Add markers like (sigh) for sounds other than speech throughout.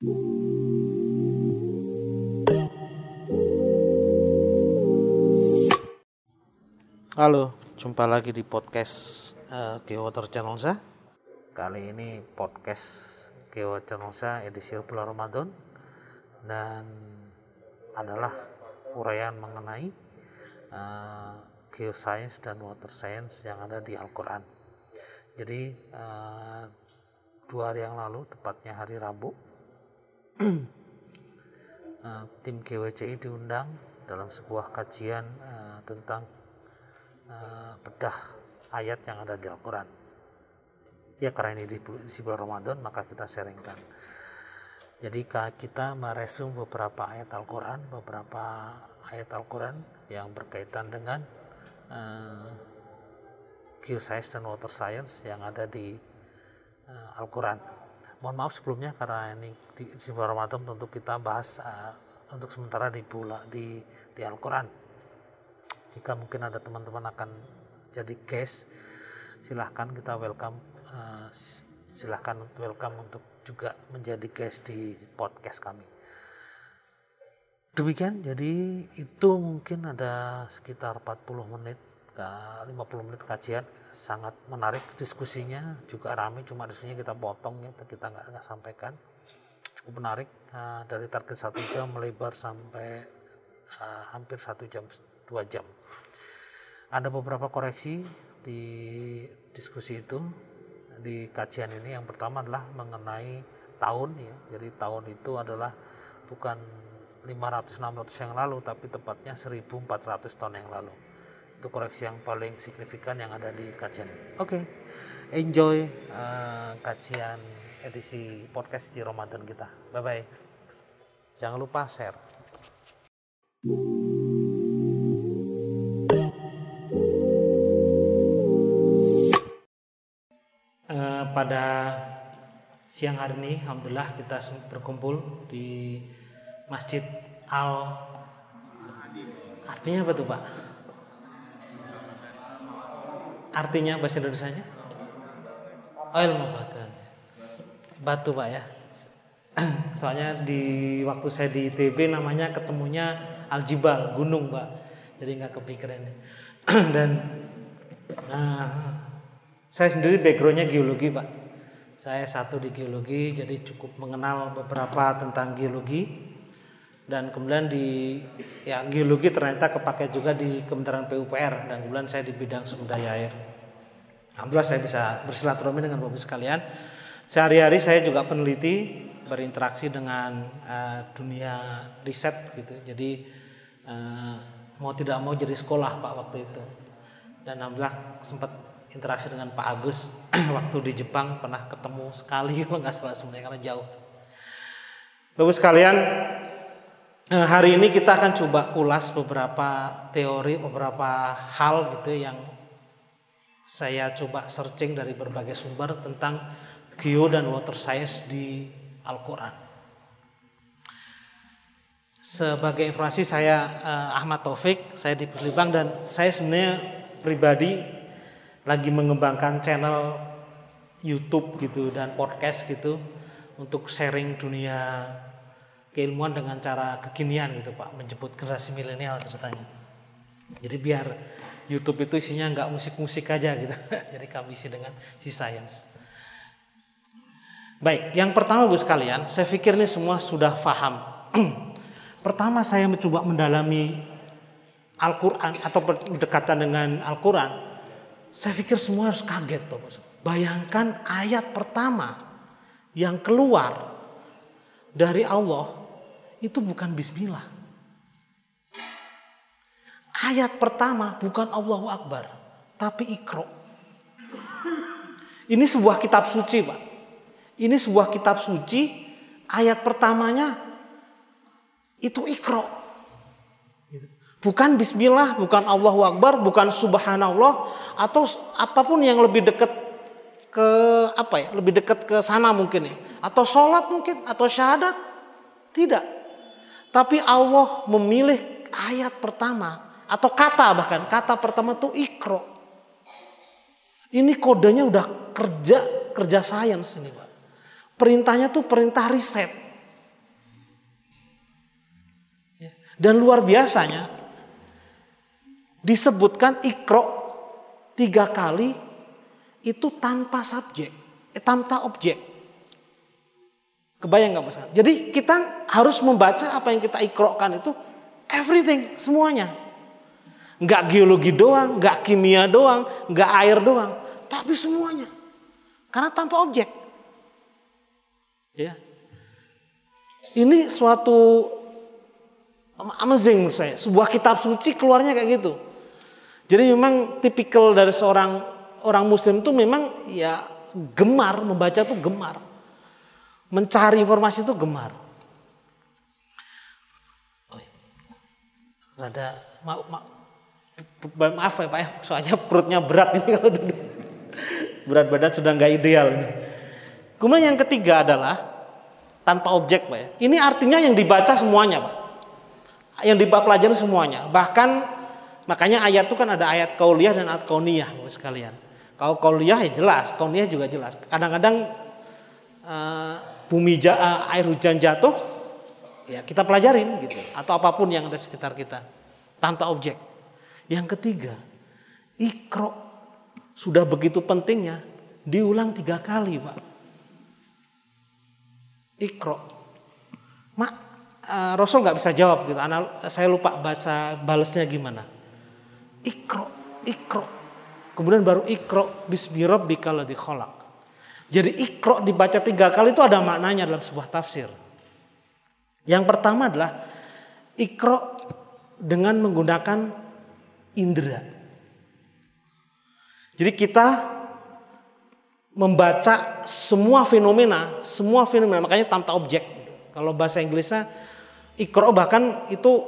Halo, jumpa lagi di podcast uh, Geowater Channelsa. Kali ini podcast Geowater Channelsa edisi bulan Ramadan dan adalah uraian mengenai uh, geoscience dan water science yang ada di Al-Quran. Jadi uh, dua hari yang lalu, tepatnya hari Rabu, uh, (clears throat) tim GWCI diundang dalam sebuah kajian uh, tentang uh, bedah ayat yang ada di Al-Quran. Ya karena ini di, di bulan Ramadan maka kita sharingkan. Jadi kita meresum beberapa ayat Al-Quran, beberapa ayat Al-Quran yang berkaitan dengan uh, geoscience dan water science yang ada di uh, Al-Quran. Mohon maaf sebelumnya karena ini di, di Ramadan tentu kita bahas uh, untuk sementara di bulan di di Al-Quran. Jika mungkin ada teman-teman akan jadi guest silahkan kita welcome uh, silahkan welcome untuk juga menjadi guest di podcast kami. Demikian jadi itu mungkin ada sekitar 40 menit ke 50 menit kajian sangat menarik diskusinya juga ramai cuma diskusinya kita potong ya kita nggak nggak sampaikan. Cukup menarik uh, dari target satu jam melebar sampai uh, hampir satu jam dua jam. Ada beberapa koreksi di diskusi itu di kajian ini. Yang pertama adalah mengenai tahun ya jadi tahun itu adalah bukan 500-600 yang lalu tapi tepatnya 1400 tahun yang lalu itu koreksi yang paling signifikan yang ada di kajian. Oke. Okay. enjoy uh, kajian edisi podcast di Ramadan kita. Bye bye jangan lupa share. Pada siang hari ini alhamdulillah kita berkumpul di Masjid Al Artinya apa tuh, Pak? Artinya bahasa Indonesia-nya? Oh, ilmu batu. Batu, Pak ya. (clears throat) Soalnya di waktu saya di TB namanya ketemunya Aljibal, gunung, Pak. Jadi nggak kepikiran. (clears throat) Dan nah, saya sendiri backgroundnya geologi pak. Saya satu di geologi jadi cukup mengenal beberapa tentang geologi dan kemudian di ya geologi ternyata kepake juga di Kementerian PUPR dan kemudian saya di bidang sumber daya air. Alhamdulillah saya bisa bersilaturahmi dengan bapak sekalian. Sehari-hari saya juga peneliti berinteraksi dengan uh, dunia riset gitu. Jadi uh, mau tidak mau jadi sekolah pak waktu itu. Dan alhamdulillah sempat interaksi dengan Pak Agus (clears throat) waktu di Jepang pernah ketemu sekali (laughs) kalau nggak salah sebenarnya karena jauh. Bapak sekalian, eh, hari ini kita akan coba ulas beberapa teori, beberapa hal gitu yang saya coba searching dari berbagai sumber tentang geo dan water science di Al-Quran. Sebagai informasi saya eh, Ahmad Taufik, saya di Perlibang dan saya sebenarnya pribadi lagi mengembangkan channel YouTube gitu dan podcast gitu untuk sharing dunia keilmuan dengan cara kekinian gitu Pak, menjemput generasi milenial ceritanya. Jadi biar YouTube itu isinya nggak musik-musik aja gitu. (laughs) Jadi kami isi dengan si science. Baik, yang pertama Bu sekalian, saya pikir ini semua sudah paham. (clears throat) pertama saya mencoba mendalami Al-Quran atau berdekatan dengan Al-Quran saya pikir semua harus kaget Bapak. Bayangkan ayat pertama yang keluar dari Allah itu bukan bismillah. Ayat pertama bukan Allahu Akbar, tapi ikro. Ini sebuah kitab suci, Pak. Ini sebuah kitab suci, ayat pertamanya itu ikro. Bukan bismillah, bukan Allahu Akbar, bukan subhanallah atau apa pun yang lebih dekat ke apa ya? Lebih dekat ke sana mungkin ya. Atau sholat mungkin atau syahadat. Tidak. Tapi Allah memilih ayat pertama atau kata bahkan kata pertama tuh ikro. Ini kodenya udah kerja kerja sains ini pak. Perintahnya tuh perintah riset. Dan luar biasanya disebutkan ikro tiga kali itu tanpa subjek, eh, tanpa objek. Kebayang nggak besar? Jadi kita harus membaca apa yang kita ikrokan itu everything, semuanya. Nggak geologi doang, nggak kimia doang, nggak air doang, tapi semuanya. Karena tanpa objek. Ya. Ini suatu amazing menurut saya. Sebuah kitab suci keluarnya kayak gitu. Jadi memang tipikal dari seorang orang muslim itu memang ya gemar membaca tuh gemar. Mencari informasi itu gemar. Oh, iya. Rada ma ma maaf ya Pak ya, soalnya perutnya berat ini kalau duduk. Berat badan sudah nggak ideal ini. Kemudian yang ketiga adalah tanpa objek Pak ya. Ini artinya yang dibaca semuanya Pak yang dipelajari semuanya. Bahkan makanya ayat itu kan ada ayat kauliah dan ayat kauniyah sekalian. Kalau kauliah ya jelas, kauniyah juga jelas. Kadang-kadang uh, bumi uh, air hujan jatuh ya kita pelajarin gitu atau apa pun yang ada sekitar kita tanpa objek. Yang ketiga, ikro sudah begitu pentingnya diulang tiga kali, Pak. Ikro. Mak, uh, Rasul nggak bisa jawab gitu. Anal, saya lupa bahasa balasnya gimana. Ikro, ikro. Kemudian baru ikro bismi rabbika ladzi. Jadi ikro dibaca tiga kali itu ada maknanya dalam sebuah tafsir. Yang pertama adalah ikro dengan menggunakan indera. Jadi kita membaca semua fenomena, semua fenomena makanya tanpa objek. Kalau bahasa Inggrisnya Ikro bahkan itu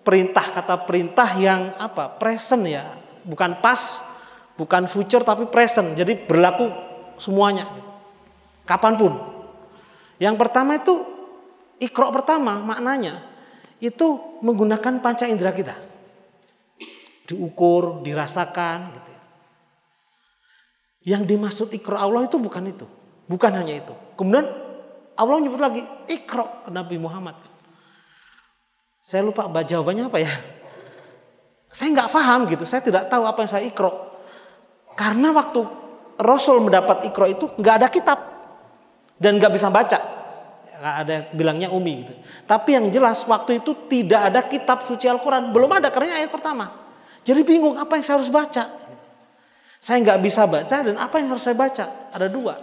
perintah kata perintah yang apa? Present ya, bukan pas, bukan future tapi present. Jadi berlaku semuanya. Kapan pun. Yang pertama itu ikro pertama maknanya itu menggunakan panca indera kita. Diukur, dirasakan gitu ya. Yang dimaksud ikro Allah itu bukan itu. Bukan hanya itu. Kemudian Allah menyebut lagi ikro Nabi Muhammad. Saya lupa jawabannya apa ya. Saya nggak paham gitu. Saya tidak tahu apa yang saya ikro. Karena waktu Rasul mendapat ikro itu nggak ada kitab dan nggak bisa baca. Nggak ada bilangnya umi gitu. Tapi yang jelas waktu itu tidak ada kitab suci Al-Quran. Belum ada karena ayat pertama. Jadi bingung apa yang saya harus baca. Saya nggak bisa baca dan apa yang harus saya baca? Ada dua.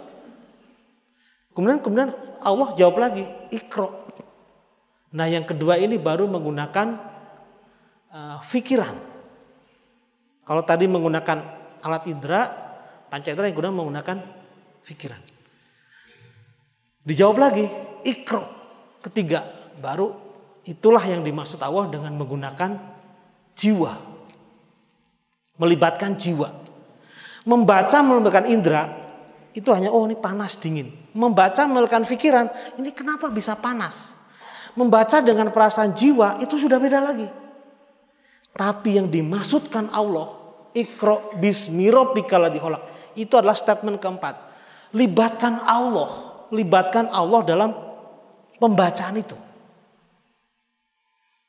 Kemudian kemudian Allah jawab lagi, ikro. Nah yang kedua ini baru menggunakan uh, pikiran. Kalau tadi menggunakan alat indera, panca indera yang kedua menggunakan pikiran. Dijawab lagi, ikro. Ketiga, baru itulah yang dimaksud Allah dengan menggunakan jiwa. Melibatkan jiwa. Membaca melibatkan indera, itu hanya oh ini panas dingin. Membaca melibatkan pikiran, ini kenapa bisa panas? membaca dengan perasaan jiwa itu sudah beda lagi. Tapi yang dimaksudkan Allah, ikro bismi rabbika Itu adalah statement keempat. Libatkan Allah, libatkan Allah dalam pembacaan itu.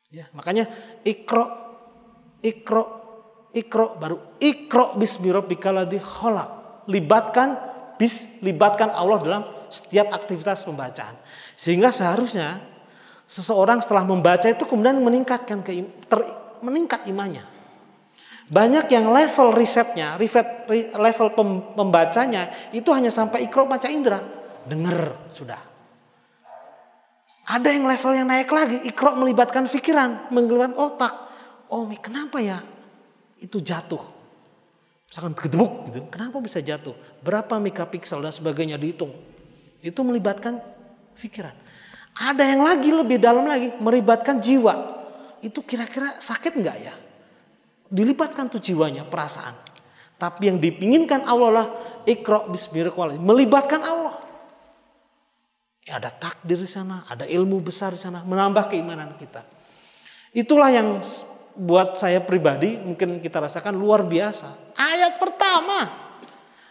Ya, makanya ikro ikro ikro baru ikro bismi rabbika Libatkan bis libatkan Allah dalam setiap aktivitas pembacaan. Sehingga seharusnya seseorang setelah membaca itu kemudian meningkatkan ke ter, meningkat imannya. Banyak yang level risetnya, riset, level pembacanya itu hanya sampai ikro baca indera, dengar sudah. Ada yang level yang naik lagi, ikro melibatkan pikiran, melibatkan otak. Oh, kenapa ya itu jatuh? Misalkan gedebuk gitu, kenapa bisa jatuh? Berapa megapiksel dan sebagainya dihitung. Itu melibatkan pikiran. Ada yang lagi lebih dalam lagi meribatkan jiwa. Itu kira-kira sakit enggak ya? Dilibatkan tuh jiwanya, perasaan. Tapi yang dipinginkan Allah lah ikro bismillahirrahmanirrahim. Melibatkan Allah. Ya, ada takdir di sana, ada ilmu besar di sana, menambah keimanan kita. Itulah yang buat saya pribadi mungkin kita rasakan luar biasa. Ayat pertama.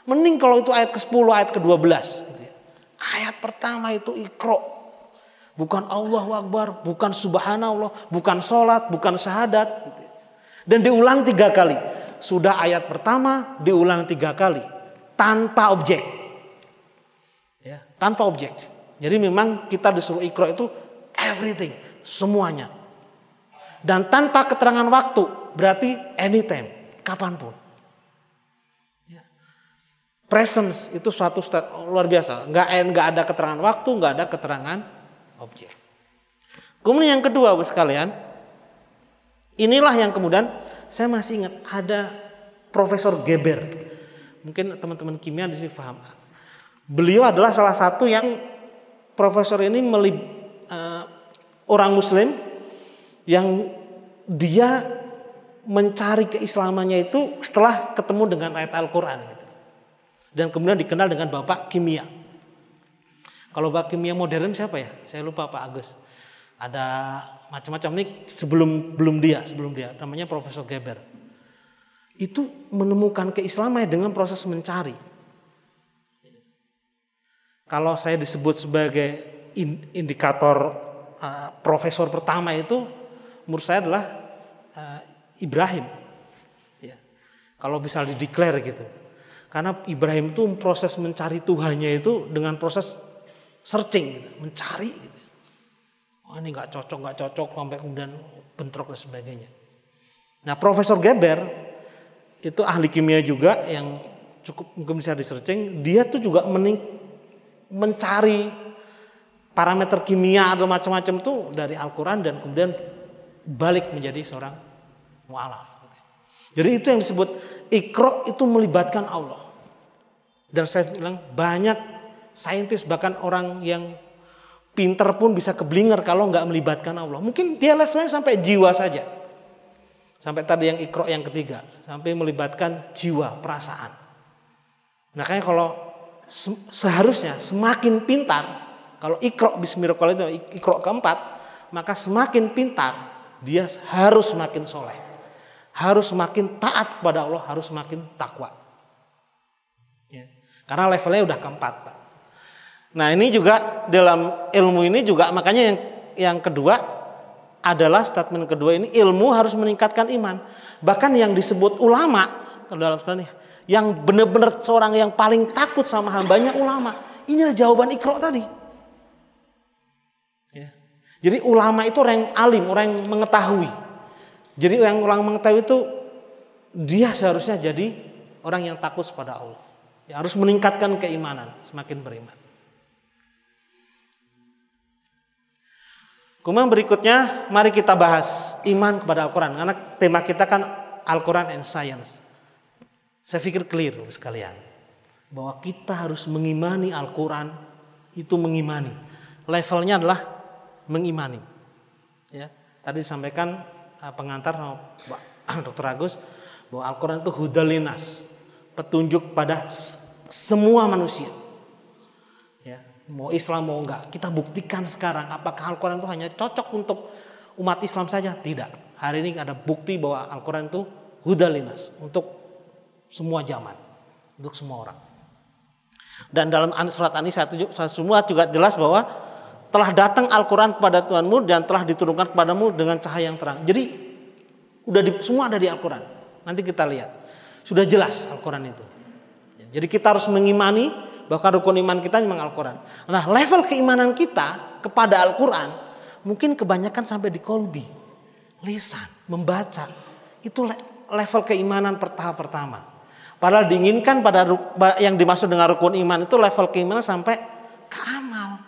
Mending kalau itu ayat ke-10, ayat ke-12. Ayat pertama itu ikro Bukan Allahu Akbar, bukan Subhanallah, bukan sholat, bukan syahadat. Dan diulang tiga kali. Sudah ayat pertama, diulang tiga kali. Tanpa objek. Ya, tanpa objek. Jadi memang kita disuruh ikro itu everything, semuanya. Dan tanpa keterangan waktu, berarti anytime, kapan pun. Ya. Presence itu suatu luar biasa. Nggak, nggak ada keterangan waktu, nggak ada keterangan objek. Kemudian yang kedua, sekalian, inilah yang kemudian saya masih ingat ada Profesor Geber. Mungkin teman-teman kimia di sini paham. Beliau adalah salah satu yang profesor ini melib, uh, orang Muslim yang dia mencari keislamannya itu setelah ketemu dengan ayat Al-Quran. Gitu. Dan kemudian dikenal dengan Bapak Kimia. Kalau bak kimia modern siapa ya? Saya lupa Pak Agus. Ada macam-macam nih sebelum belum dia, sebelum dia namanya Profesor Geber. Itu menemukan keislaman dengan proses mencari. Kalau saya disebut sebagai indikator uh, profesor pertama itu menurut saya adalah uh, Ibrahim. Ya. Kalau bisa dideklar gitu. Karena Ibrahim itu proses mencari Tuhannya itu dengan proses searching gitu, mencari gitu. Oh ini nggak cocok, nggak cocok sampai kemudian bentrok dan sebagainya. Nah Profesor Geber itu ahli kimia juga yang cukup mungkin bisa di searching. Dia tuh juga mening, mencari parameter kimia atau macam-macam tuh dari Al-Quran dan kemudian balik menjadi seorang mu'alaf. Jadi itu yang disebut ikro itu melibatkan Allah. Dan saya bilang banyak saintis bahkan orang yang pinter pun bisa keblinger kalau nggak melibatkan Allah. Mungkin dia levelnya sampai jiwa saja. Sampai tadi yang ikro yang ketiga, sampai melibatkan jiwa, perasaan. Makanya kalau seharusnya semakin pintar, kalau ikro bismillah itu ikro keempat, maka semakin pintar dia harus semakin soleh, harus semakin taat kepada Allah, harus semakin takwa. Ya. Karena levelnya udah keempat, Pak. Nah ini juga dalam ilmu ini juga makanya yang yang kedua adalah statement kedua ini ilmu harus meningkatkan iman. Bahkan yang disebut ulama dalam sebenarnya yang benar-benar seorang yang paling takut sama hambanya ulama. Inilah jawaban ikro tadi. Ya. Jadi ulama itu orang yang alim, orang yang mengetahui. Jadi yang orang mengetahui itu dia seharusnya jadi orang yang takut pada Allah. Ya, harus meningkatkan keimanan, semakin beriman. Kemudian berikutnya mari kita bahas iman kepada Al-Quran. Karena tema kita kan Al-Quran and Science. Saya pikir clear sekalian. Bahwa kita harus mengimani Al-Quran itu mengimani. Levelnya adalah mengimani. Ya, tadi disampaikan uh, pengantar sama (clears throat) Dr. Agus bahwa Al-Quran itu hudalinas. Petunjuk pada semua manusia mau Islam mau enggak. Kita buktikan sekarang apakah Al-Quran itu hanya cocok untuk umat Islam saja? Tidak. Hari ini ada bukti bahwa Al-Quran itu hudalinas untuk semua zaman, untuk semua orang. Dan dalam surat An-Nisa semua juga jelas bahwa telah datang Al-Quran kepada Tuhanmu dan telah diturunkan kepadamu dengan cahaya yang terang. Jadi udah di, semua ada di Al-Quran. Nanti kita lihat. Sudah jelas Al-Quran itu. Jadi kita harus mengimani Bahkan rukun iman kita memang Al-Quran. Nah level keimanan kita kepada Al-Quran mungkin kebanyakan sampai di kolbi. Lisan, membaca. Itu level keimanan tahap pertama. Padahal diinginkan pada yang dimaksud dengan rukun iman itu level keimanan sampai ke amal.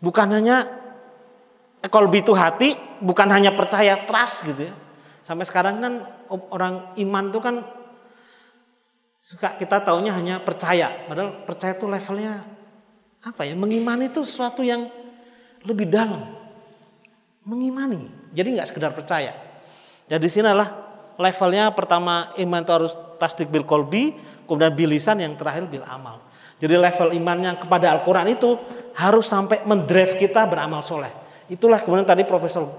Bukan hanya kolbi itu hati, bukan hanya percaya trust gitu ya. Sampai sekarang kan orang iman itu kan Suka kita taunya hanya percaya, padahal percaya itu levelnya apa ya? Mengimani itu sesuatu yang lebih dalam. Mengimani. Jadi nggak sekedar percaya. Jadi ya, sinilah levelnya pertama iman itu harus tasdik bil kolbi, kemudian bilisan yang terakhir bil amal. Jadi level imannya kepada Al-Quran itu harus sampai mendrive kita beramal soleh. Itulah kemudian tadi Profesor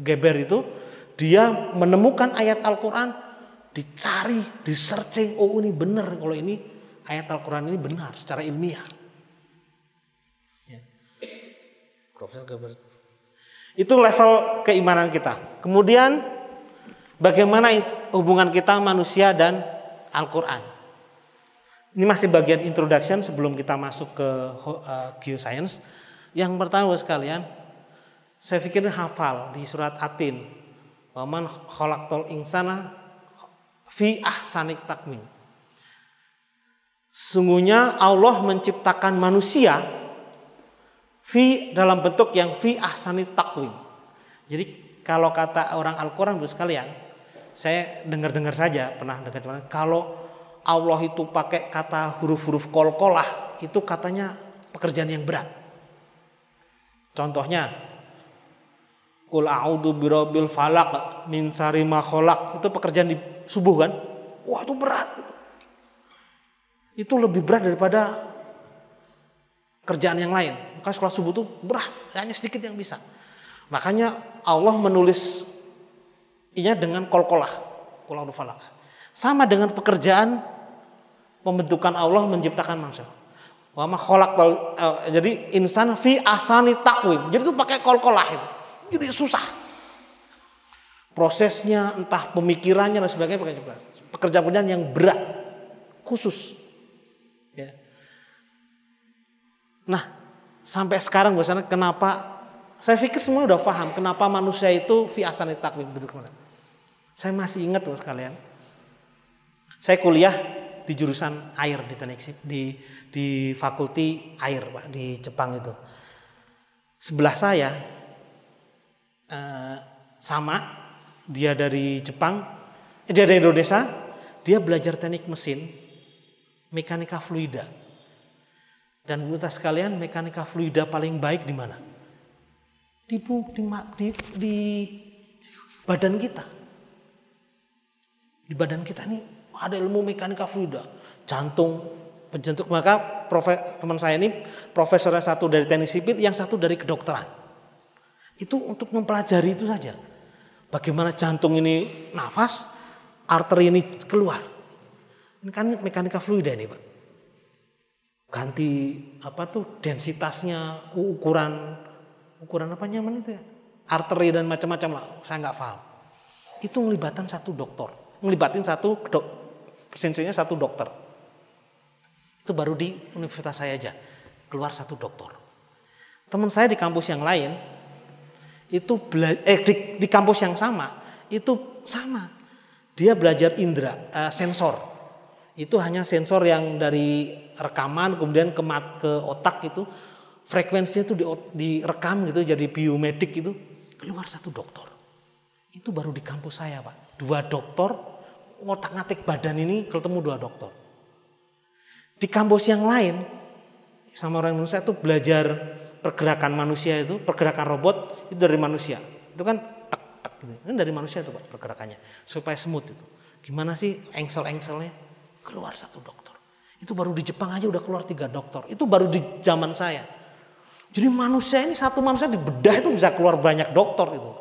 Geber itu dia menemukan ayat Al-Quran dicari, di searching, oh ini benar kalau ini ayat Al-Quran ini benar secara ilmiah. Ya. Itu level keimanan kita. Kemudian bagaimana hubungan kita manusia dan Al-Quran. Ini masih bagian introduction sebelum kita masuk ke uh, geoscience. Yang pertama sekalian, saya pikir hafal di surat Atin. Waman khalaqtul insana fi ahsanik takmin. Sungguhnya Allah menciptakan manusia fi dalam bentuk yang fi ahsani takwim. Jadi kalau kata orang Al-Quran bu sekalian, saya dengar-dengar saja pernah dengar kalau Allah itu pakai kata huruf-huruf kol-kolah itu katanya pekerjaan yang berat. Contohnya Kul a'udzu birabbil falak min sari ma itu pekerjaan di subuh kan? Wah, itu berat itu. Itu lebih berat daripada kerjaan yang lain. Maka sekolah subuh itu berat, hanya sedikit yang bisa. Makanya Allah menulis inya dengan kol-kolah, falak. Sama dengan pekerjaan pembentukan Allah menciptakan manusia. Wa ma eh, jadi insan fi asani takwim. Jadi itu pakai kol-kolah itu. Jadi susah. Prosesnya, entah pemikirannya dan sebagainya pekerjaan-pekerjaan yang berat, khusus. Ya. Nah, sampai sekarang gue sana kenapa saya pikir semua udah paham kenapa manusia itu fi asani takwim Saya masih ingat loh sekalian. Saya kuliah di jurusan air di teknik di di fakulti air Pak di Jepang itu. Sebelah saya Eh, sama dia dari Jepang eh, dia dari Indonesia dia belajar teknik mesin mekanika fluida. Dan kita sekalian mekanika fluida paling baik di mana? Di, di, di, di badan kita. Di badan kita nih ada ilmu mekanika fluida. Jantung penjentuk maka profe, teman saya ini profesornya satu dari teknik sipil yang satu dari kedokteran. Itu untuk mempelajari itu saja. Bagaimana jantung ini nafas, arteri ini keluar. Ini kan mekanika fluida ini Pak. Ganti apa tuh densitasnya, ukuran ukuran apa nyaman itu ya? Arteri dan macam-macam lah, saya nggak paham. Itu melibatkan satu dokter, melibatin satu dok, presensinya satu dokter. Itu baru di universitas saya aja, keluar satu dokter. Teman saya di kampus yang lain, itu eh, di, di kampus yang sama itu sama. Dia belajar indera uh, sensor. Itu hanya sensor yang dari rekaman kemudian ke mat, ke otak itu frekuensinya itu di, direkam gitu jadi biomedik itu keluar satu dokter itu baru di kampus saya pak. Dua dokter ngotak ngatik badan ini ketemu dua dokter di kampus yang lain sama orang Indonesia itu belajar pergerakan manusia itu, pergerakan robot itu dari manusia. Itu kan tak tak gitu. Ini dari manusia itu Pak pergerakannya supaya smooth itu. Gimana sih engsel-engselnya? Keluar satu dokter. Itu baru di Jepang aja udah keluar tiga dokter. Itu baru di zaman saya. Jadi manusia ini satu manusia di bedah itu bisa keluar banyak dokter itu.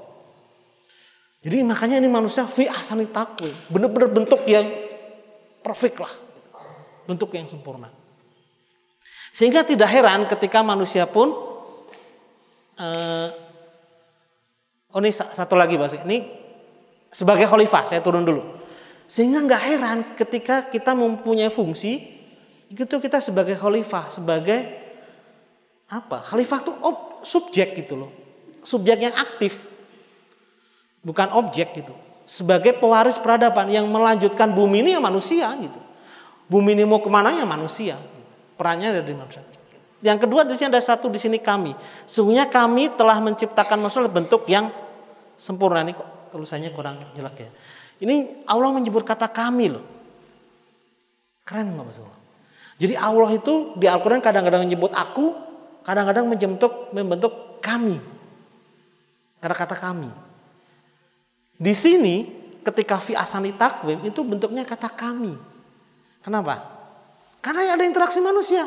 Jadi makanya ini manusia fi ahsani takwim. Benar-benar bentuk yang perfect lah. Bentuk yang sempurna. Sehingga tidak heran ketika manusia pun uh, oh ini satu lagi Mas, ini sebagai khalifah saya turun dulu. Sehingga nggak heran ketika kita mempunyai fungsi itu kita sebagai khalifah, sebagai apa? Khalifah itu ob, subjek gitu loh. Subjek yang aktif. Bukan objek gitu. Sebagai pewaris peradaban yang melanjutkan bumi ini ya manusia gitu. Bumi ini mau ke mana ya manusia. Perannya dari manusia. Yang kedua di sini ada satu di sini kami. Sungguhnya kami telah menciptakan manusia bentuk yang sempurna. Ini kok tulisannya kurang jelek ya. Ini Allah menyebut kata kami loh. Keren nggak Mas Jadi Allah itu di Al-Quran kadang-kadang menyebut aku, kadang-kadang membentuk membentuk kami. Karena kata kami. Di sini ketika fi asani takwim itu bentuknya kata kami. Kenapa? Karena ada interaksi manusia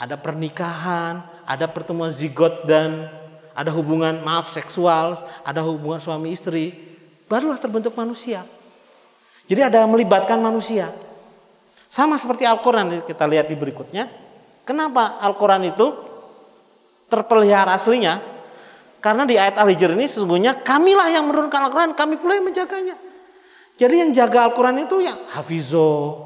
ada pernikahan, ada pertemuan zigot dan ada hubungan maaf seksual, ada hubungan suami istri, barulah terbentuk manusia. Jadi ada melibatkan manusia. Sama seperti Al-Quran kita lihat di berikutnya. Kenapa Al-Quran itu terpelihara aslinya? Karena di ayat Al-Hijr ini sesungguhnya kamilah yang menurunkan Al-Quran, kami pula yang menjaganya. Jadi yang jaga Al-Quran itu yang hafizo,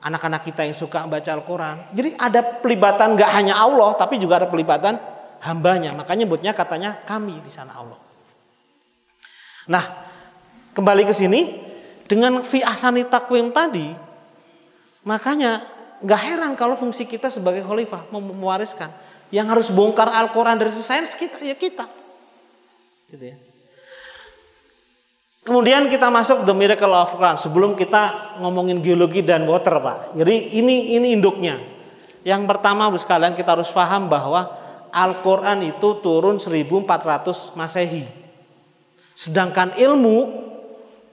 anak-anak kita yang suka baca Al-Quran. Jadi ada pelibatan gak hanya Allah, tapi juga ada pelibatan hambanya. Makanya nyebutnya katanya kami di sana Allah. Nah, kembali ke sini dengan fi asani takwim tadi, makanya gak heran kalau fungsi kita sebagai khalifah mewariskan yang harus bongkar Al-Quran dari sains kita ya kita. Gitu ya. Kemudian kita masuk the miracle of Quran sebelum kita ngomongin geologi dan water Pak. Jadi ini ini induknya. Yang pertama Bu sekalian kita harus paham bahwa Al-Quran itu turun 1400 Masehi. Sedangkan ilmu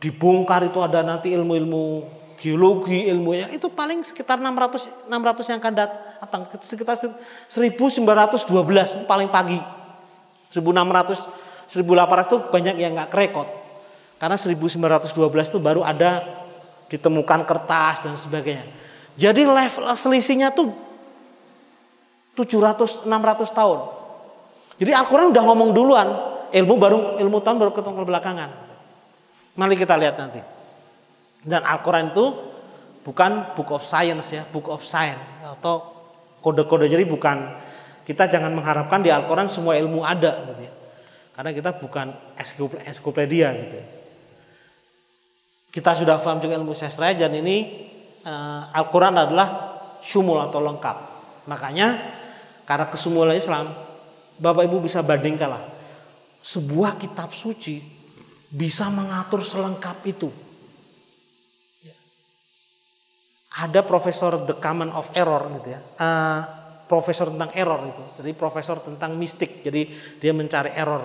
dibongkar itu ada nanti ilmu-ilmu geologi ilmunya itu paling sekitar 600 600 yang akan datang sekitar 1912 paling pagi 1600 1800 itu banyak yang nggak kerekod karena 1912 itu baru ada ditemukan kertas dan sebagainya. Jadi level selisihnya tuh 700 600 tahun. Jadi Al-Quran udah ngomong duluan ilmu baru ilmu tahun baru ketemu belakangan mari kita lihat nanti. Dan Al-Quran itu bukan book of science ya, book of science. Atau kode-kode jadi bukan. Kita jangan mengharapkan di Al-Quran semua ilmu ada gitu ya. Karena kita bukan ensiklopedia gitu ya. Kita sudah paham juga ilmu sastra dan ini uh, Al-Quran adalah syumul atau lengkap. Makanya karena kesumulan Islam, Bapak Ibu bisa bandingkan lah. Sebuah kitab suci bisa mengatur selengkap itu ada profesor the common of error gitu ya. Uh, profesor tentang error itu. Jadi profesor tentang mistik. Jadi dia mencari error.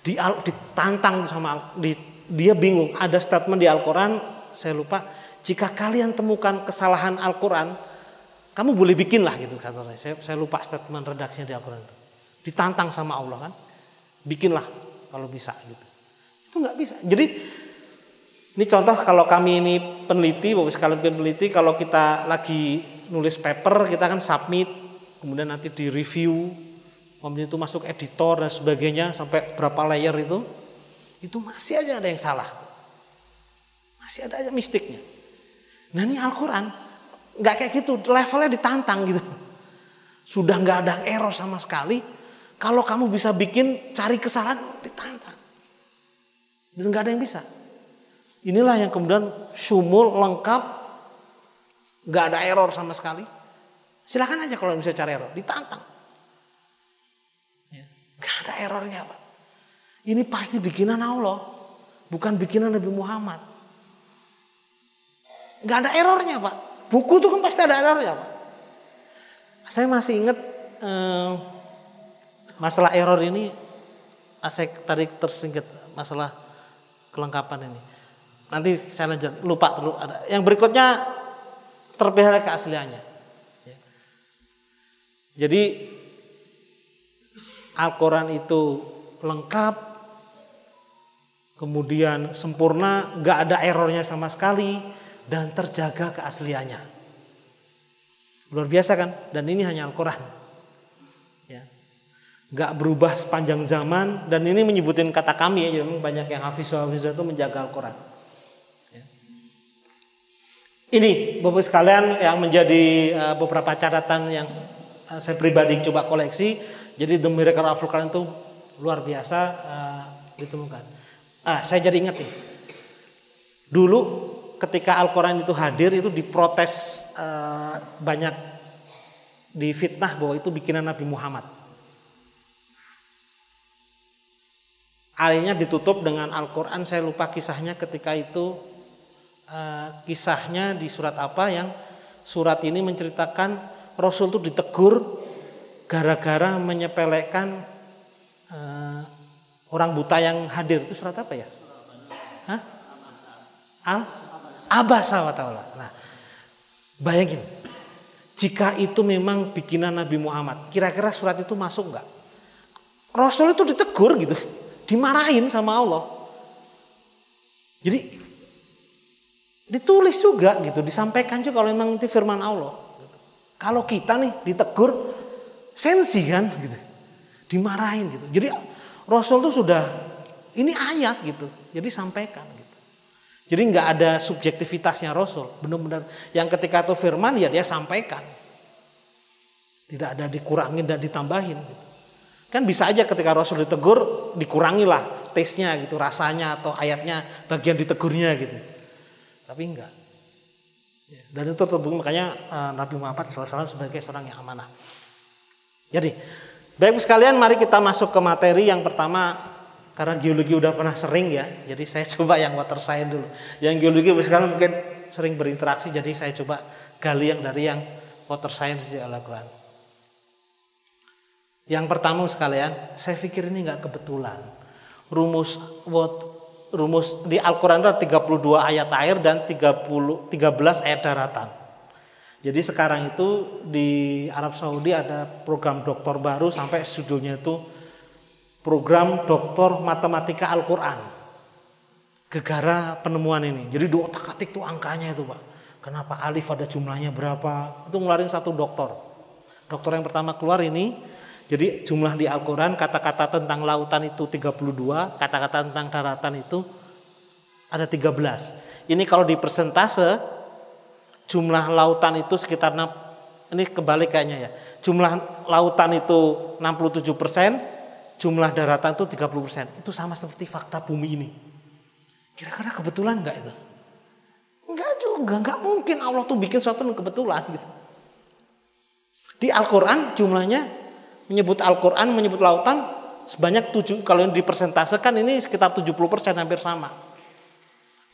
Di ditantang sama di, dia bingung. Ada statement di Al-Qur'an, saya lupa, jika kalian temukan kesalahan Al-Qur'an, kamu boleh bikin lah gitu kata saya. saya. Lupa statement redaksinya di Al-Qur'an itu. Ditantang sama Allah kan. Bikinlah kalau bisa gitu. Itu nggak bisa. Jadi ini contoh kalau kami ini peneliti, Bapak sekalian peneliti, kalau kita lagi nulis paper, kita kan submit, kemudian nanti di review, kemudian itu masuk editor dan sebagainya, sampai berapa layer itu, itu masih aja ada yang salah. Masih ada aja mistiknya. Nah ini Al-Quran, nggak kayak gitu, levelnya ditantang gitu. Sudah nggak ada error sama sekali, kalau kamu bisa bikin cari kesalahan, ditantang. Dan nggak ada yang bisa. Inilah yang kemudian sumul lengkap, nggak ada error sama sekali. Silakan aja kalau bisa cari error, ditantang. Ya, gak ada errornya pak. Ini pasti bikinan Allah, bukan bikinan Nabi Muhammad. Gak ada errornya pak. Buku itu kan pasti ada errornya pak. Saya masih ingat eh, masalah error ini, saya tadi tersingkat masalah kelengkapan ini. Nanti saya lanjut, lupa dulu ada. Yang berikutnya terpelihara keasliannya. Ya. Jadi Al-Quran itu lengkap, kemudian sempurna, nggak ada errornya sama sekali, dan terjaga keasliannya. Luar biasa kan? Dan ini hanya Al-Quran. Ya. Gak berubah sepanjang zaman dan ini menyebutin kata kami ya, banyak yang hafiz hafiz itu menjaga Al-Quran. Ini Bapak sekalian yang menjadi uh, beberapa catatan yang uh, saya pribadi coba koleksi. Jadi The Miracle of Al-Quran itu luar biasa uh, ditemukan. Ah, saya jadi ingat nih. Dulu ketika Al-Quran itu hadir itu diprotes uh, banyak difitnah bahwa itu bikinan Nabi Muhammad. Akhirnya ditutup dengan Al-Quran, saya lupa kisahnya ketika itu uh, kisahnya di surat apa yang surat ini menceritakan Rasul itu ditegur gara-gara menyepelekan uh, orang buta yang hadir itu surat apa ya? Hah? Al Abasa wa ta'ala. Nah, bayangin. Jika itu memang bikinan Nabi Muhammad, kira-kira surat itu masuk nggak? Rasul itu ditegur gitu, dimarahin sama Allah. Jadi Ditulis juga gitu, disampaikan juga kalau memang itu firman Allah. Kalau kita nih ditegur sensi kan gitu. Dimarahin gitu. Jadi Rasul itu sudah ini ayat gitu. Jadi sampaikan gitu. Jadi nggak ada subjektivitasnya Rasul. Benar-benar yang ketika itu firman ya dia sampaikan. Tidak ada dikurangin dan ditambahin. Gitu. Kan bisa aja ketika Rasul ditegur dikurangilah tesnya gitu, rasanya atau ayatnya bagian ditegurnya gitu. Tapi enggak. Ya, dan itu terbukti makanya uh, Nabi Muhammad SAW sebagai seorang yang amanah. Jadi, baik sekalian mari kita masuk ke materi yang pertama karena geologi udah pernah sering ya. Jadi saya (laughs) coba yang water science dulu. Yang geologi sekarang mungkin sering berinteraksi jadi saya coba gali yang dari yang water science di Al-Qur'an. Yang pertama sekalian, saya pikir ini nggak kebetulan. Rumus what rumus di Al-Qur'an ada 32 ayat air dan 30 13 ayat daratan. Jadi sekarang itu di Arab Saudi ada program doktor baru sampai judulnya itu program doktor matematika Al-Qur'an. Gegara penemuan ini. Jadi dua otak-atik tuh angkanya itu, Pak. Kenapa alif ada jumlahnya berapa? Itu ngeluarin satu dokter. Dokter yang pertama keluar ini jadi jumlah di Al-Quran kata-kata tentang lautan itu 32, kata-kata tentang daratan itu ada 13. Ini kalau di persentase jumlah lautan itu sekitar ini kembali kayaknya ya. Jumlah lautan itu 67 persen, jumlah daratan itu 30 persen. Itu sama seperti fakta bumi ini. Kira-kira kebetulan nggak itu? Enggak juga, nggak mungkin Allah tuh bikin suatu kebetulan gitu. Di Al-Quran jumlahnya menyebut Al-Quran, menyebut lautan sebanyak tujuh, kalau yang dipersentasekan ini sekitar 70 persen hampir sama.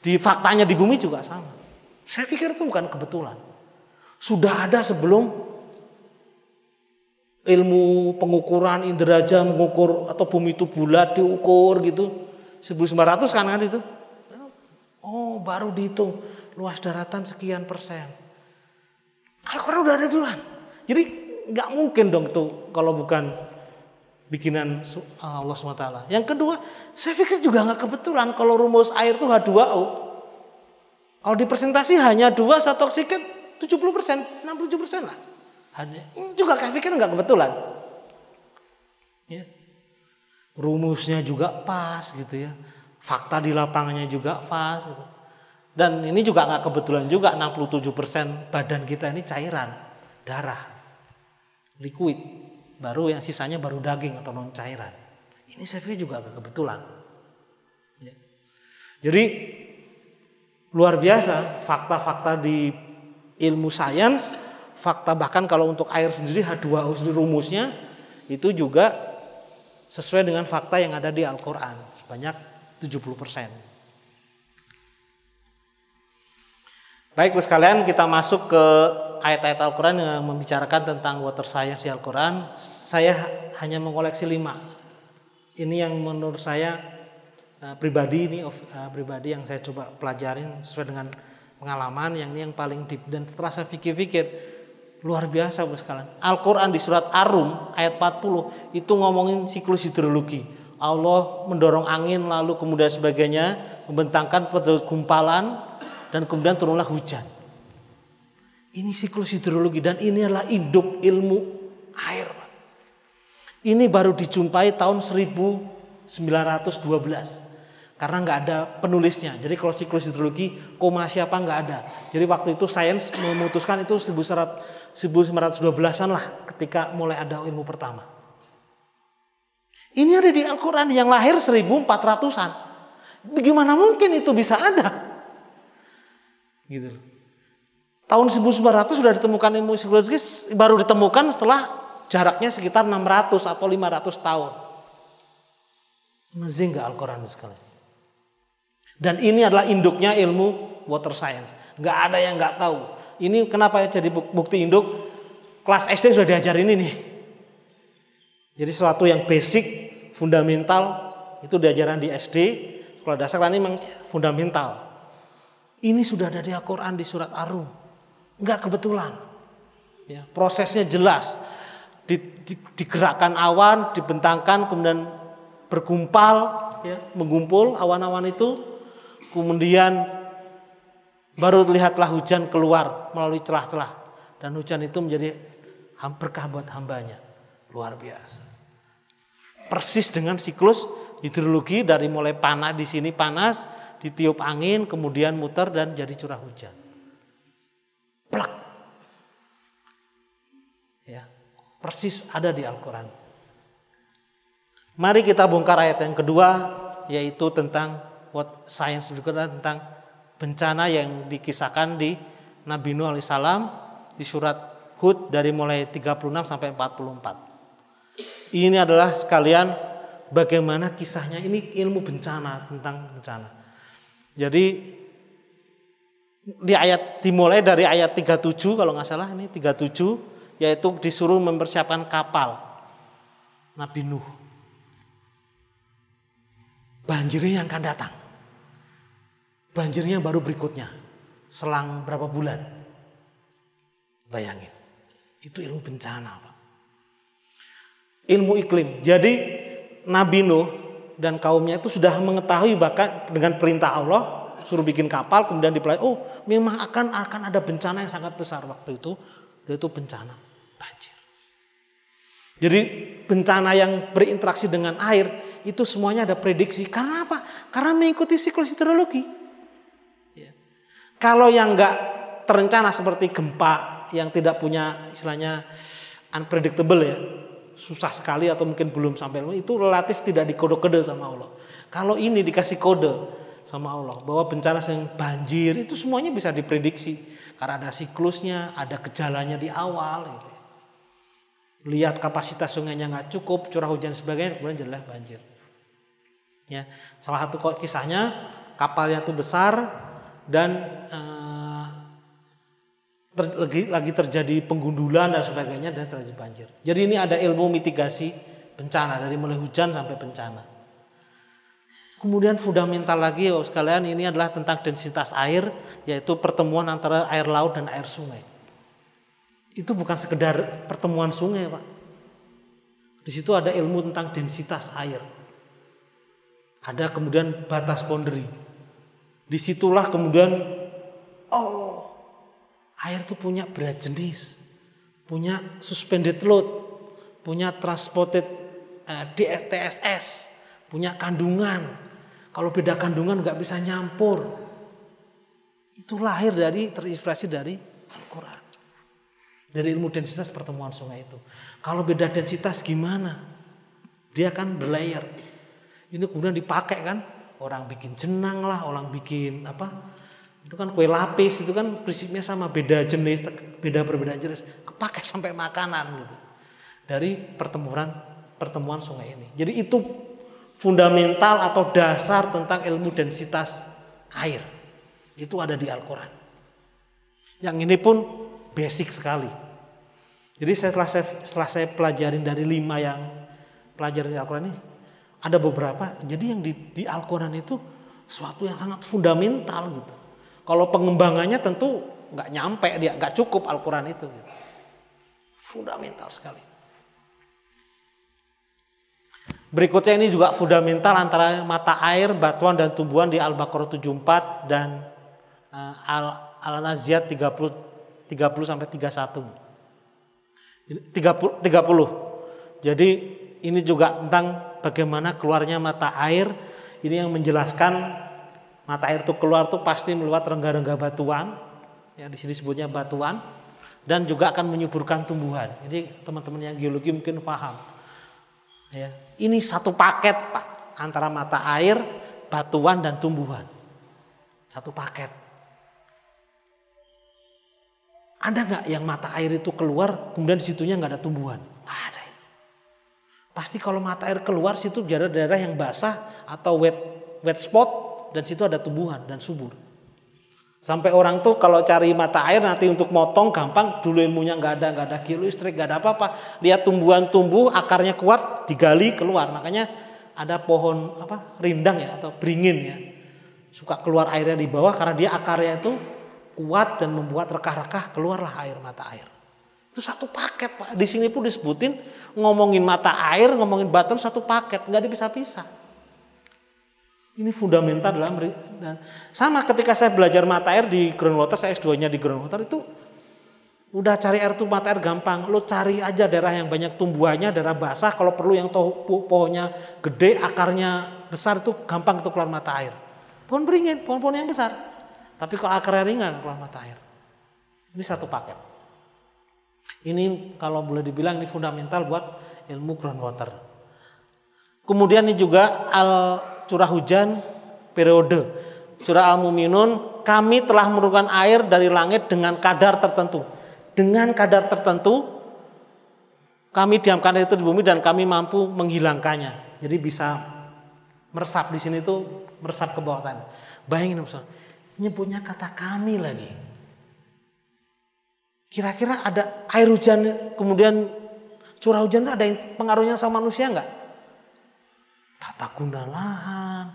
Di faktanya di bumi juga sama. Saya pikir itu bukan kebetulan. Sudah ada sebelum ilmu pengukuran inderaja mengukur atau bumi itu bulat diukur gitu. 1900 kan kan itu. Oh baru dihitung luas daratan sekian persen. Al-Quran udah ada duluan. Jadi nggak mungkin dong tuh kalau bukan bikinan Allah SWT. Yang kedua, saya pikir juga nggak kebetulan kalau rumus air itu H2O. Kalau dipresentasi hanya dua satu oksigen 70 persen, 67 persen lah. Ini juga saya pikir nggak kebetulan. Ya. Rumusnya juga pas gitu ya. Fakta di lapangannya juga pas gitu. Dan ini juga nggak kebetulan juga 67 persen badan kita ini cairan, darah liquid, baru yang sisanya baru daging atau non cairan. Ini saya pikir juga agak kebetulan. Ya. Jadi luar biasa fakta-fakta di ilmu sains, fakta bahkan kalau untuk air sendiri H2O sendiri rumusnya itu juga sesuai dengan fakta yang ada di Al-Qur'an sebanyak 70%. Baik, sekalian kita masuk ke ayat-ayat Al-Quran yang membicarakan tentang water science di Al-Quran, saya hanya mengoleksi lima. Ini yang menurut saya uh, pribadi ini uh, pribadi yang saya coba pelajarin sesuai dengan pengalaman yang ini yang paling deep dan setelah saya pikir-pikir luar biasa bos sekalian. Al-Quran di surat Ar-Rum ayat 40 itu ngomongin siklus hidrologi. Allah mendorong angin lalu kemudian sebagainya membentangkan gumpalan dan kemudian turunlah hujan. Ini siklus hidrologi dan ini adalah induk ilmu air. Ini baru dijumpai tahun 1912 karena nggak ada penulisnya. Jadi kalau siklus hidrologi koma siapa nggak ada. Jadi waktu itu sains memutuskan itu 1912-an lah ketika mulai ada ilmu pertama. Ini ada di Al-Quran yang lahir 1400-an. Bagaimana mungkin itu bisa ada? Gitu. Tahun 1900 sudah ditemukan ilmu psikologis baru ditemukan setelah jaraknya sekitar 600 atau 500 tahun. Mazing nggak Al-Quran sekali. Dan ini adalah induknya ilmu water science. Nggak ada yang nggak tahu. Ini kenapa ya jadi bukti induk? Kelas SD sudah diajarin ini. Jadi sesuatu yang basic, fundamental itu diajaran di SD. Sekolah dasar ini memang fundamental. Ini sudah ada di Al-Quran di surat Ar-Rum. Enggak kebetulan. Ya, prosesnya jelas. Di, di, digerakkan awan, dibentangkan, kemudian bergumpal, ya, mengumpul awan-awan itu, kemudian baru lihatlah hujan keluar melalui celah-celah dan hujan itu menjadi berkah buat hambanya luar biasa. Persis dengan siklus hidrologi dari mulai panas di sini panas, ditiup angin, kemudian muter dan jadi curah hujan. Plak. Ya, persis ada di Al-Qur'an. Mari kita bongkar ayat yang kedua yaitu tentang what science juga tentang bencana yang dikisahkan di Nabi Nuh alaihissalam di surat Hud dari mulai 36 sampai 44. Ini adalah sekalian bagaimana kisahnya ini ilmu bencana tentang bencana. Jadi di ayat dimulai dari ayat 37 kalau nggak salah ini 37 yaitu disuruh mempersiapkan kapal Nabi Nuh. Banjirnya yang akan datang. Banjirnya baru berikutnya. Selang berapa bulan. Bayangin. Itu ilmu bencana, Pak. Ilmu iklim. Jadi Nabi Nuh dan kaumnya itu sudah mengetahui bahkan dengan perintah Allah suruh bikin kapal kemudian dipelai oh memang akan akan ada bencana yang sangat besar waktu itu yaitu bencana banjir. Jadi bencana yang berinteraksi dengan air itu semuanya ada prediksi. Karena apa? Karena mengikuti siklus hidrologi. Kalau yang enggak terencana seperti gempa yang tidak punya istilahnya unpredictable ya, susah sekali atau mungkin belum sampai itu relatif tidak dikode-kode sama Allah. Kalau ini dikasih kode sama Allah bahwa bencana yang banjir itu semuanya bisa diprediksi karena ada siklusnya, ada gejalanya di awal gitu. Lihat kapasitas sungainya nggak cukup, curah hujan sebagainya, kemudian jelas banjir. Ya, salah satu kisahnya kapalnya itu besar dan eh, ter, lagi, lagi terjadi penggundulan dan sebagainya dan terjadi banjir. Jadi ini ada ilmu mitigasi bencana dari mulai hujan sampai bencana. Kemudian fundamental lagi oh sekalian ini adalah tentang densitas air yaitu pertemuan antara air laut dan air sungai. Itu bukan sekedar pertemuan sungai, Pak. Di situ ada ilmu tentang densitas air. Ada kemudian batas boundary. Di situlah kemudian oh air itu punya berat jenis, punya suspended load, punya transported uh, punya kandungan. Kalau beda kandungan nggak bisa nyampur. Itu lahir dari terinspirasi dari Al-Quran. Dari ilmu densitas pertemuan sungai itu. Kalau beda densitas gimana? Dia kan berlayer. Ini kemudian dipakai kan. Orang bikin jenang lah, orang bikin apa itu kan kue lapis itu kan prinsipnya sama beda jenis beda perbedaan jenis kepake sampai makanan gitu. Dari pertemuan pertemuan sungai ini. Jadi itu fundamental atau dasar tentang ilmu densitas air. Itu ada di Al-Quran. Yang ini pun basic sekali. Jadi setelah saya setelah saya pelajarin dari lima yang pelajaran di Al-Quran ini ada beberapa jadi yang di, di Al-Quran itu suatu yang sangat fundamental gitu kalau pengembangannya tentu nggak nyampe dia nggak cukup Al-Quran itu. Gitu. Fundamental sekali. Berikutnya ini juga fundamental antara mata air, batuan dan tumbuhan di Al-Baqarah 74 dan uh, Al-Naziat 30 30 sampai 31. 30 30. Jadi ini juga tentang bagaimana keluarnya mata air. Ini yang menjelaskan mata air itu keluar tuh pasti melewat rengga-rengga batuan, ya di sini sebutnya batuan, dan juga akan menyuburkan tumbuhan. Jadi teman-teman yang geologi mungkin paham. Ya, ini satu paket pak antara mata air, batuan dan tumbuhan. Satu paket. Ada nggak yang mata air itu keluar, kemudian di situnya nggak ada tumbuhan? Nggak ada. Pasti kalau mata air keluar situ daerah-daerah yang basah atau wet wet spot dan situ ada tumbuhan dan subur. Sampai orang tuh kalau cari mata air nanti untuk motong gampang, dulu ilmunya nggak ada, nggak ada kilo listrik, nggak ada apa-apa. Lihat tumbuhan tumbuh, akarnya kuat, digali keluar. Makanya ada pohon apa rindang ya atau beringin ya, suka keluar airnya di bawah karena dia akarnya itu kuat dan membuat rekah-rekah keluarlah air mata air. Itu satu paket pak. Di sini pun disebutin ngomongin mata air, ngomongin batu satu paket, nggak dipisah-pisah. Ini fundamental dalam sama ketika saya belajar mata air di groundwater, saya S2-nya di groundwater itu Udah cari air tuh mata air gampang. Lo cari aja daerah yang banyak tumbuhannya, daerah basah. Kalau perlu yang toh, pohonnya gede, akarnya besar itu gampang untuk keluar mata air. Pohon beringin, pohon-pohon yang besar. Tapi kalau akarnya ringan keluar mata air. Ini satu paket. Ini kalau boleh dibilang ini fundamental buat ilmu groundwater. Kemudian ini juga al curah hujan periode. Surah Al-Muminun, kami telah menurunkan air dari langit dengan kadar tertentu dengan kadar tertentu kami diamkan itu di bumi dan kami mampu menghilangkannya. Jadi bisa meresap di sini itu meresap ke bawah tanah. Bayangin Ustaz, nyebutnya kata kami lagi. Kira-kira ada air hujan kemudian curah hujan itu ada yang pengaruhnya sama manusia enggak? Tata guna lahan.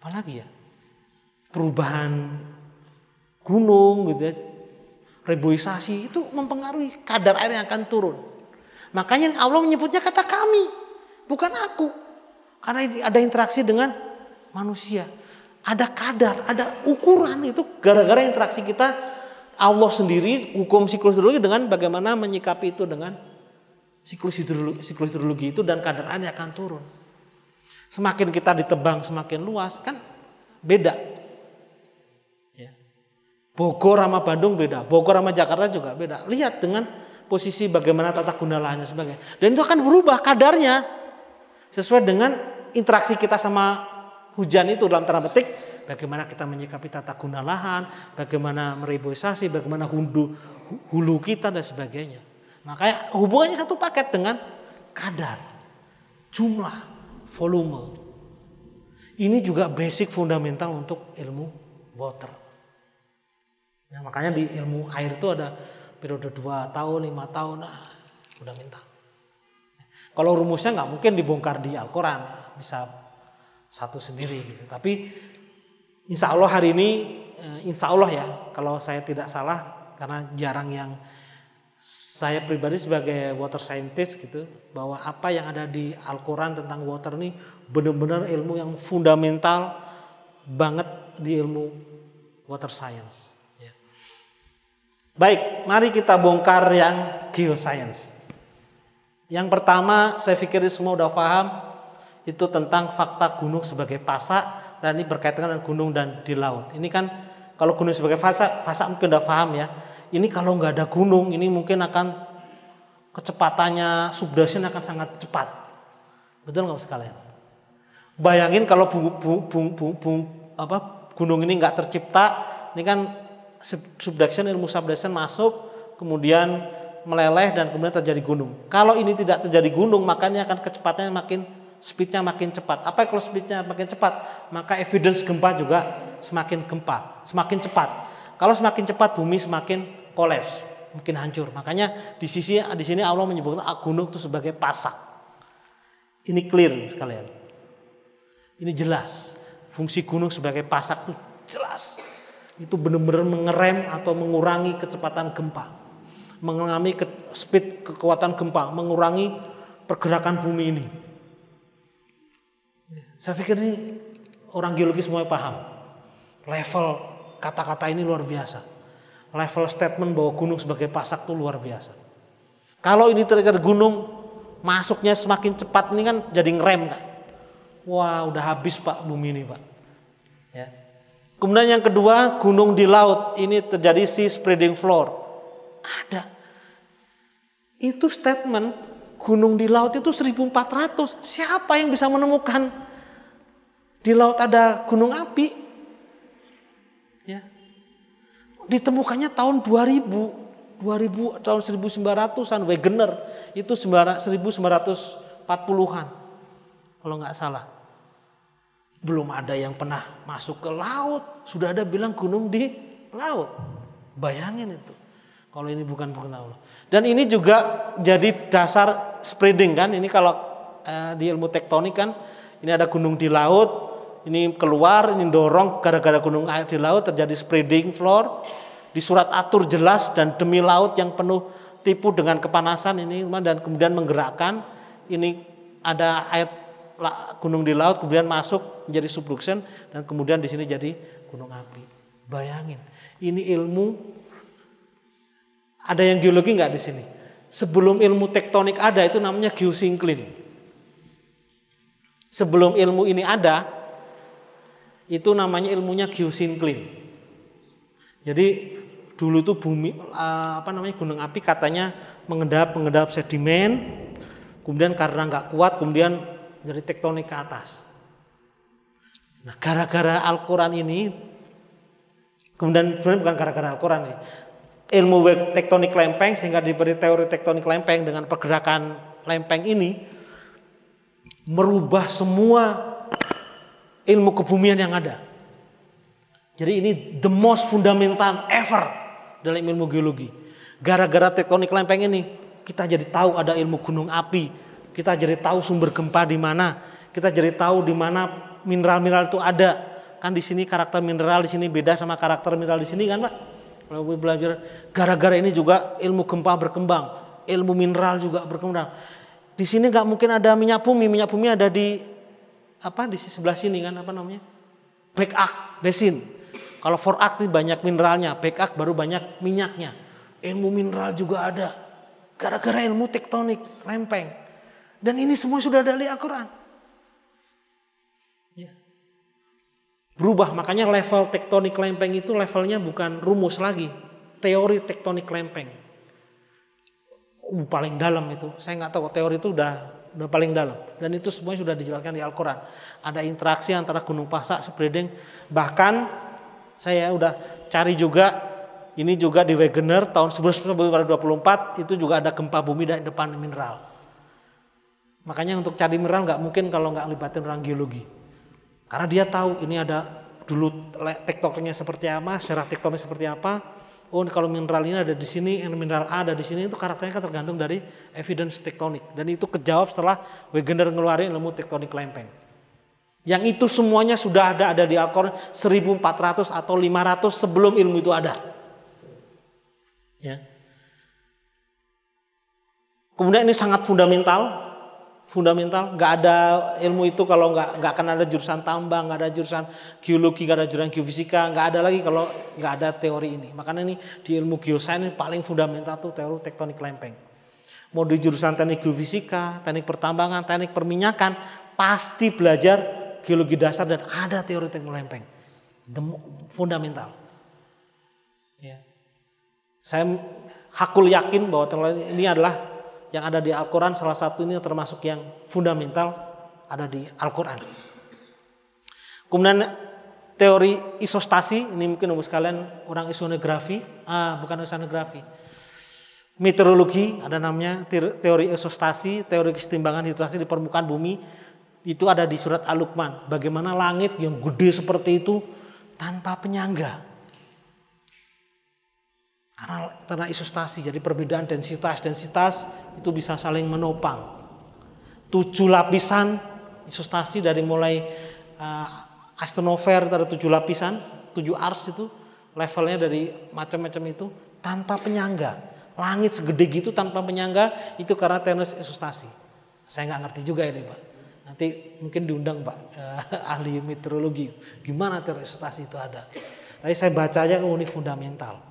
Apalagi ya? Perubahan gunung gitu ya reboisasi itu mempengaruhi kadar air yang akan turun. Makanya Allah menyebutnya kata kami, bukan aku. Karena ada interaksi dengan manusia. Ada kadar, ada ukuran itu gara-gara interaksi kita Allah sendiri hukum siklus hidrologi dengan bagaimana menyikapi itu dengan siklus hidrologi, siklus hidrologi itu dan kadar air akan turun. Semakin kita ditebang semakin luas kan beda Bogor sama Bandung beda, Bogor sama Jakarta juga beda. Lihat dengan posisi bagaimana tata guna lahannya sebagainya. Dan itu akan berubah kadarnya sesuai dengan interaksi kita sama hujan itu dalam tanda petik bagaimana kita menyikapi tata guna lahan, bagaimana mereboisasi, bagaimana hulu, hulu kita dan sebagainya. Makanya hubungannya satu paket dengan kadar, jumlah, volume. Ini juga basic fundamental untuk ilmu water. Ya, makanya di ilmu air itu ada periode 2 tahun, 5 tahun, nah, udah minta. Kalau rumusnya nggak mungkin dibongkar di Al-Quran, bisa satu sendiri. Gitu. Tapi insya Allah hari ini, eh, insya Allah ya, kalau saya tidak salah, karena jarang yang saya pribadi sebagai water scientist gitu, bahwa apa yang ada di Al-Quran tentang water ini benar-benar ilmu yang fundamental banget di ilmu water science. Baik, mari kita bongkar yang geoscience. Yang pertama, saya pikir semua udah paham itu tentang fakta gunung sebagai pasak dan ini berkaitan dengan gunung dan di laut. Ini kan kalau gunung sebagai pasak, pasak mungkin udah paham ya. Ini kalau nggak ada gunung, ini mungkin akan kecepatannya subduction akan sangat cepat. Betul nggak sekalian? Bayangin kalau bung, bung, bung, bung, bung, apa, gunung ini nggak tercipta, ini kan subduction ilmu subduction masuk kemudian meleleh dan kemudian terjadi gunung. Kalau ini tidak terjadi gunung makanya akan kecepatannya makin speednya makin cepat. Apa kalau speednya makin cepat? Maka evidence gempa juga semakin gempa, semakin cepat. Kalau semakin cepat bumi semakin kolaps, mungkin hancur. Makanya di sisi di sini Allah menyebut gunung itu sebagai pasak. Ini clear sekalian. Ini jelas. Fungsi gunung sebagai pasak itu jelas itu benar-benar mengerem atau mengurangi kecepatan gempa, mengurangi ke, speed kekuatan gempa, mengurangi pergerakan bumi ini. Saya pikir ini orang geologi semua paham. Level kata-kata ini luar biasa. Level statement bahwa gunung sebagai pasak itu luar biasa. Kalau ini terjadi gunung, masuknya semakin cepat ini kan jadi ngerem kan. Wah udah habis pak bumi ini pak. Ya. Kemudian yang kedua, gunung di laut. Ini terjadi sea spreading floor. Ada. Itu statement gunung di laut itu 1400. Siapa yang bisa menemukan di laut ada gunung api? Ya. Ditemukannya tahun 2000. 2000 tahun 1900-an Wegener itu 1940-an kalau nggak salah. Belum ada yang pernah masuk ke laut, sudah ada bilang gunung di laut. Bayangin itu. Kalau ini bukan bukan Allah. Dan ini juga jadi dasar spreading kan. Ini kalau eh, di ilmu tektonik kan, ini ada gunung di laut, ini keluar, ini dorong gara-gara gunung air di laut terjadi spreading floor. Di surat atur jelas dan demi laut yang penuh tipu dengan kepanasan ini dan kemudian menggerakkan ini ada air gunung di laut kemudian masuk menjadi subduction dan kemudian di sini jadi gunung api. Bayangin, ini ilmu Ada yang geologi nggak di sini? Sebelum ilmu tektonik ada itu namanya geosinkline. Sebelum ilmu ini ada, itu namanya ilmunya geosinkline. Jadi dulu itu bumi eh, apa namanya gunung api katanya mengendap mengendap sedimen, kemudian karena nggak kuat kemudian jadi tektonik ke atas. Nah gara-gara Al-Quran ini, kemudian bukan gara-gara Al-Quran sih, ilmu tektonik lempeng sehingga diberi teori tektonik lempeng dengan pergerakan lempeng ini merubah semua ilmu kebumian yang ada. Jadi ini the most fundamental ever dalam ilmu geologi. Gara-gara tektonik lempeng ini kita jadi tahu ada ilmu gunung api, kita jadi tahu sumber gempa di mana, kita jadi tahu di mana mineral-mineral itu ada. Kan di sini karakter mineral di sini beda sama karakter mineral di sini kan, Pak? Kalau belajar gara-gara ini juga ilmu gempa berkembang, ilmu mineral juga berkembang. Di sini nggak mungkin ada minyak bumi, minyak bumi ada di apa di sebelah sini kan apa namanya? Backup basin. Kalau forak itu banyak mineralnya, backup baru banyak minyaknya. Ilmu mineral juga ada. Gara-gara ilmu tektonik, lempeng. Dan ini semua sudah ada di Al-Quran. Berubah, makanya level tektonik lempeng itu levelnya bukan rumus lagi. Teori tektonik lempeng. Uh, paling dalam itu. Saya nggak tahu teori itu udah udah paling dalam. Dan itu semuanya sudah dijelaskan di Al-Quran. Ada interaksi antara gunung pasak, spreading. Bahkan saya udah cari juga ini juga di Wegener tahun 1924 itu juga ada gempa bumi dari depan mineral. Makanya untuk cari mineral nggak mungkin kalau nggak libatin orang geologi. Karena dia tahu ini ada dulu tektoniknya seperti apa, secara tektonik seperti apa. Oh kalau mineral ini ada di sini, mineral A ada di sini itu karakternya kan tergantung dari evidence tektonik. Dan itu kejawab setelah Wegener ngeluarin ilmu tektonik lempeng. Yang itu semuanya sudah ada ada di Al-Quran 1400 atau 500 sebelum ilmu itu ada. Ya. Kemudian ini sangat fundamental fundamental. Nggak ada ilmu itu kalau nggak nggak akan ada jurusan tambang nggak ada jurusan geologi nggak ada jurusan geofisika nggak ada lagi kalau nggak ada teori ini. Makanya ini di ilmu geosains ini paling fundamental tuh teori tektonik lempeng. Mau di jurusan teknik geofisika teknik pertambangan teknik perminyakan pasti belajar geologi dasar dan ada teori tektonik lempeng. Fundamental. Ya saya hakul yakin bahwa ini adalah yang ada di Al-Quran salah satu ini termasuk yang fundamental ada di Al-Quran. Kemudian teori isostasi, ini mungkin umum sekalian orang isonografi, ah bukan isonografi. Meteorologi ada namanya teori isostasi, teori kesetimbangan situasi di permukaan bumi itu ada di surat Al-Luqman. Bagaimana langit yang gede seperti itu tanpa penyangga. Karena, isostasi, jadi perbedaan densitas densitas itu bisa saling menopang. Tujuh lapisan isostasi dari mulai uh, astronover ada tujuh lapisan, tujuh ars itu levelnya dari macam-macam itu tanpa penyangga. Langit segede gitu tanpa penyangga itu karena tenis isostasi. Saya nggak ngerti juga ini pak. Nanti mungkin diundang pak uh, ahli meteorologi. Gimana tenis isostasi itu ada. Tapi saya baca aja oh, ini fundamental.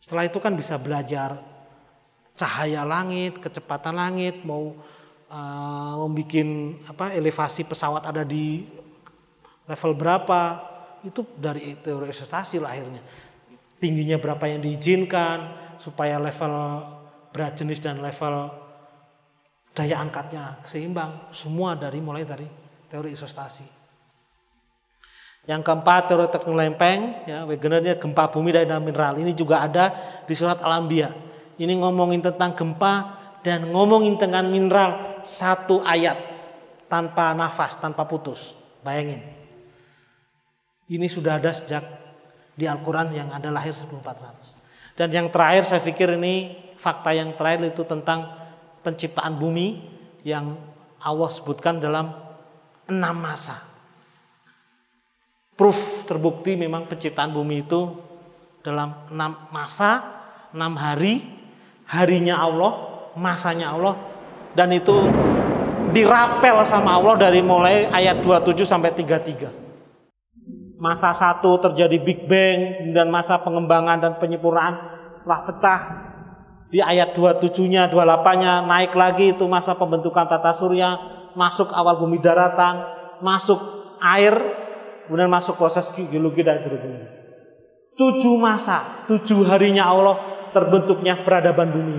Setelah itu kan bisa belajar cahaya langit, kecepatan langit, mau uh, membuat apa elevasi pesawat ada di level berapa, itu dari teori ekspektasi lah akhirnya. Tingginya berapa yang diizinkan supaya level berat jenis dan level daya angkatnya seimbang, semua dari mulai dari teori isostasi. Yang keempat teori teknik lempeng, ya Wegenernya gempa bumi dalam mineral. Ini juga ada di surat Al-Anbiya. Ini ngomongin tentang gempa dan ngomongin tentang mineral satu ayat tanpa nafas, tanpa putus. Bayangin. Ini sudah ada sejak di Al-Quran yang ada lahir 1400. Dan yang terakhir saya pikir ini fakta yang terakhir itu tentang penciptaan bumi yang Allah sebutkan dalam enam masa proof terbukti memang penciptaan bumi itu dalam enam masa, enam hari, harinya Allah, masanya Allah, dan itu dirapel sama Allah dari mulai ayat 27 sampai 33. Masa satu terjadi Big Bang dan masa pengembangan dan penyempurnaan setelah pecah di ayat 27-nya, 28-nya naik lagi itu masa pembentukan tata surya, masuk awal bumi daratan, masuk air, kemudian masuk proses geologi dan geologi. Tujuh masa, tujuh harinya Allah terbentuknya peradaban bumi.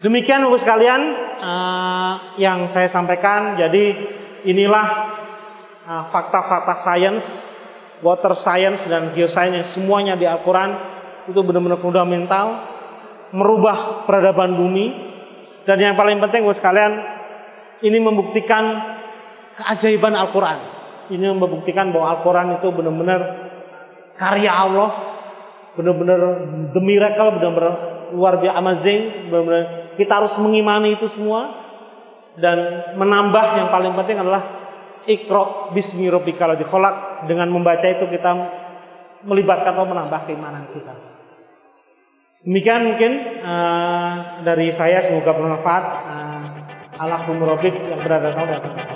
Demikian Bapak sekalian uh, yang saya sampaikan. Jadi inilah uh, fakta-fakta sains, water science dan geoscience semuanya di Al-Quran itu benar-benar fundamental merubah peradaban bumi dan yang paling penting buat sekalian ini membuktikan keajaiban Al-Quran ini membuktikan bahwa Al-Quran itu benar-benar karya Allah benar-benar the miracle benar-benar luar biasa amazing benar-benar kita harus mengimani itu semua dan menambah yang paling penting adalah ikro bismi rabbikal dengan membaca itu kita melibatkan atau menambah keimanan kita. Demikian mungkin uh, dari saya semoga bermanfaat. Uh, Allah yang berada di